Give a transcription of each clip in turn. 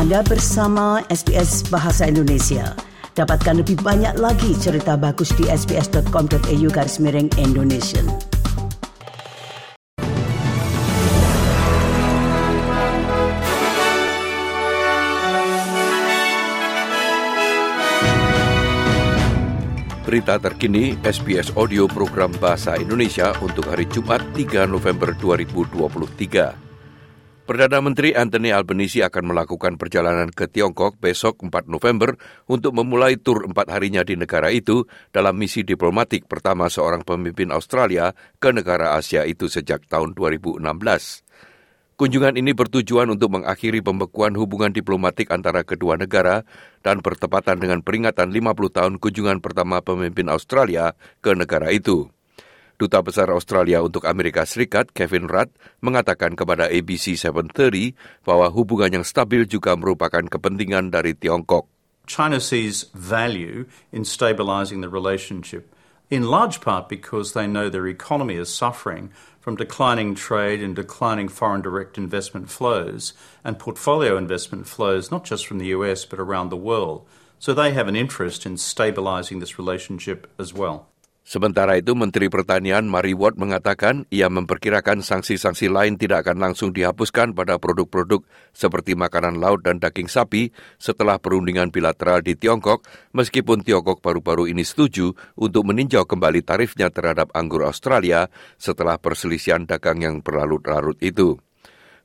Anda bersama SBS Bahasa Indonesia. Dapatkan lebih banyak lagi cerita bagus di sbs.com.au garis miring Indonesia. Berita terkini SBS Audio Program Bahasa Indonesia untuk hari Jumat 3 November 2023. Perdana Menteri Anthony Albanese akan melakukan perjalanan ke Tiongkok besok 4 November untuk memulai tur empat harinya di negara itu dalam misi diplomatik pertama seorang pemimpin Australia ke negara Asia itu sejak tahun 2016. Kunjungan ini bertujuan untuk mengakhiri pembekuan hubungan diplomatik antara kedua negara dan bertepatan dengan peringatan 50 tahun kunjungan pertama pemimpin Australia ke negara itu. Duta Besar Australia untuk Amerika Serikat Kevin Rudd mengatakan kepada ABC 730 bahwa hubungan yang stabil juga merupakan kepentingan dari Tiongkok. China sees value in stabilizing the relationship, in large part because they know their economy is suffering from declining trade and declining foreign direct investment flows and portfolio investment flows, not just from the US but around the world. So they have an interest in stabilizing this relationship as well. Sementara itu, Menteri Pertanian Mari Watt mengatakan ia memperkirakan sanksi-sanksi lain tidak akan langsung dihapuskan pada produk-produk seperti makanan laut dan daging sapi setelah perundingan bilateral di Tiongkok, meskipun Tiongkok baru-baru ini setuju untuk meninjau kembali tarifnya terhadap anggur Australia setelah perselisihan dagang yang berlarut-larut itu.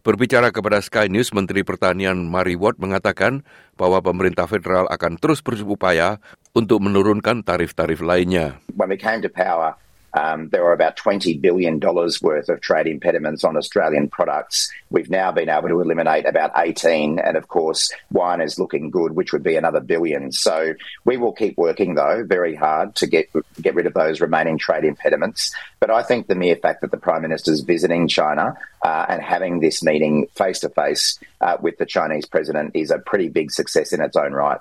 Berbicara kepada Sky News, Menteri Pertanian Mari Watt mengatakan bahwa pemerintah federal akan terus berupaya untuk menurunkan tarif-tarif lainnya. When we came to power, Um, there were about $20 billion worth of trade impediments on Australian products. We've now been able to eliminate about 18, and of course, wine is looking good, which would be another billion. So we will keep working, though, very hard to get, get rid of those remaining trade impediments. But I think the mere fact that the Prime Minister is visiting China uh, and having this meeting face to face with the Chinese president is a pretty big success in its own right.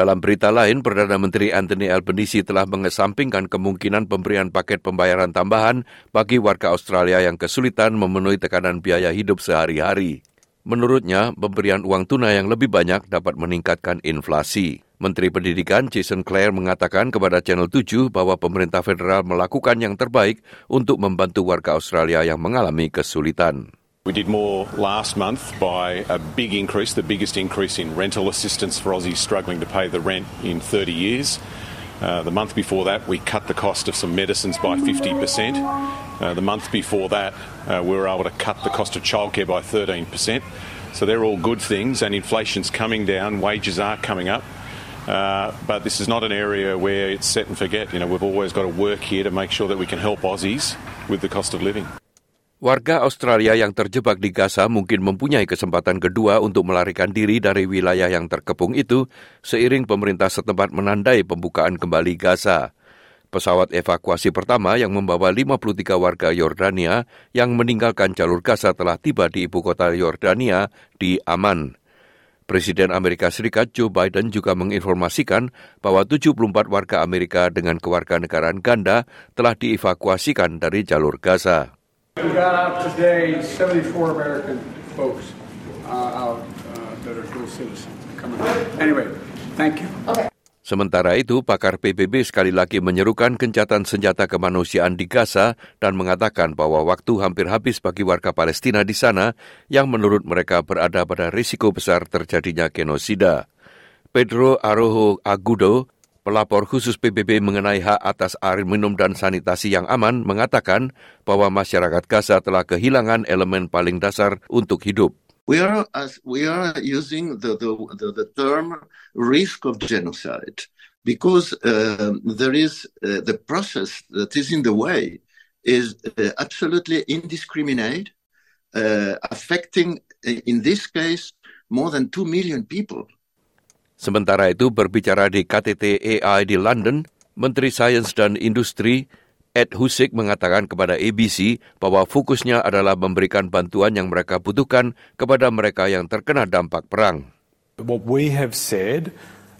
Dalam berita lain, Perdana Menteri Anthony Albanese telah mengesampingkan kemungkinan pemberian paket pembayaran tambahan bagi warga Australia yang kesulitan memenuhi tekanan biaya hidup sehari-hari. Menurutnya, pemberian uang tunai yang lebih banyak dapat meningkatkan inflasi. Menteri Pendidikan Jason Clare mengatakan kepada Channel 7 bahwa pemerintah federal melakukan yang terbaik untuk membantu warga Australia yang mengalami kesulitan. We did more last month by a big increase, the biggest increase in rental assistance for Aussies struggling to pay the rent in 30 years. Uh, the month before that, we cut the cost of some medicines by 50%. Uh, the month before that, uh, we were able to cut the cost of childcare by 13%. So they're all good things, and inflation's coming down, wages are coming up. Uh, but this is not an area where it's set and forget. You know, we've always got to work here to make sure that we can help Aussies with the cost of living. Warga Australia yang terjebak di Gaza mungkin mempunyai kesempatan kedua untuk melarikan diri dari wilayah yang terkepung itu seiring pemerintah setempat menandai pembukaan kembali Gaza. Pesawat evakuasi pertama yang membawa 53 warga Yordania yang meninggalkan jalur Gaza telah tiba di ibu kota Yordania di Aman. Presiden Amerika Serikat Joe Biden juga menginformasikan bahwa 74 warga Amerika dengan kewarganegaraan ganda telah dievakuasikan dari jalur Gaza. We got out today 74 American folks uh, out uh, that are dual citizens coming out. Anyway, thank you. Okay. Sementara itu, pakar PBB sekali lagi menyerukan gencatan senjata kemanusiaan di Gaza dan mengatakan bahwa waktu hampir habis bagi warga Palestina di sana yang menurut mereka berada pada risiko besar terjadinya genosida. Pedro Arojo Agudo, Pelapor khusus PBB mengenai hak atas air minum dan sanitasi yang aman mengatakan bahwa masyarakat Gaza telah kehilangan elemen paling dasar untuk hidup. We are as we are using the the, the, the term risk of genocide because uh, there is uh, the process that is in the way is uh, absolutely indiscriminate, uh, affecting in this case more than two million people. Sementara itu berbicara di KTT AI di London, Menteri Sains dan Industri Ed Hussik mengatakan kepada ABC bahwa fokusnya adalah memberikan bantuan yang mereka butuhkan kepada mereka yang terkena dampak perang. What we have said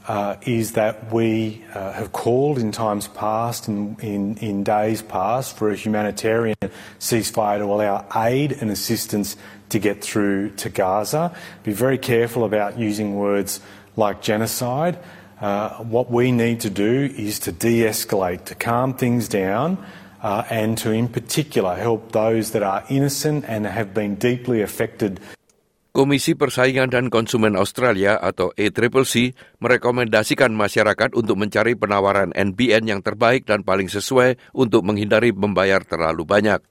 uh, is that we uh, have called in times past and in, in days past for a humanitarian ceasefire to allow aid and assistance to get through to Gaza. Be very careful about using words like genocide. Uh, what we need to do is to de escalate, to calm things down, uh, and to, in particular, help those that are innocent and have been deeply affected Komisi Persaingan dan Konsumen Australia atau ACCC merekomendasikan masyarakat untuk mencari penawaran NBN yang terbaik dan paling sesuai untuk menghindari membayar terlalu banyak.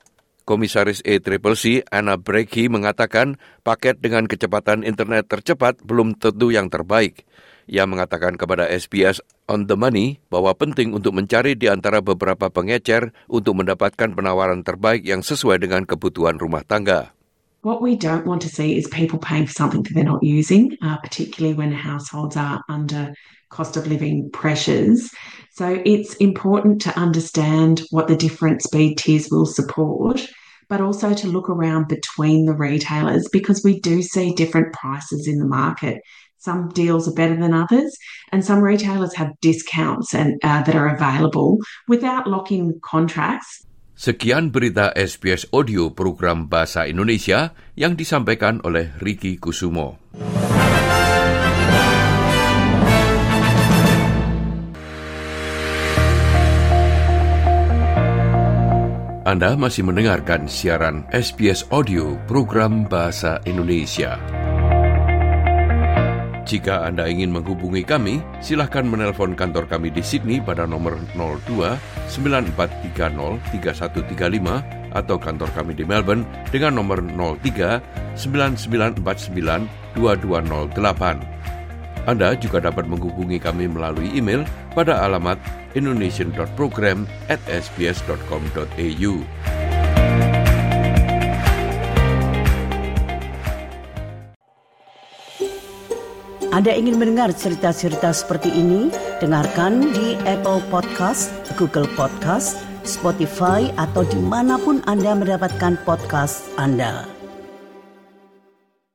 Komisaris ACCC Anna Brecky mengatakan paket dengan kecepatan internet tercepat belum tentu yang terbaik. Ia mengatakan kepada SBS On The Money bahwa penting untuk mencari di antara beberapa pengecer untuk mendapatkan penawaran terbaik yang sesuai dengan kebutuhan rumah tangga. What we don't want to see is people paying for something that they're not using, uh, particularly when households are under cost of living pressures. So it's important to understand what the different speed tiers will support, but also to look around between the retailers because we do see different prices in the market. Some deals are better than others, and some retailers have discounts and uh, that are available without locking contracts. Sekian berita SBS Audio program Bahasa Indonesia yang disampaikan oleh Riki Kusumo. Anda masih mendengarkan siaran SBS Audio program Bahasa Indonesia. Jika Anda ingin menghubungi kami, silahkan menelpon kantor kami di Sydney pada nomor 02 9430 3135 atau kantor kami di Melbourne dengan nomor 03 9949 2208. Anda juga dapat menghubungi kami melalui email pada alamat indonesian.program at sbs.com.au. Anda ingin mendengar cerita-cerita seperti ini? Dengarkan di Apple Podcast, Google Podcast, Spotify, atau di mana pun Anda mendapatkan podcast Anda.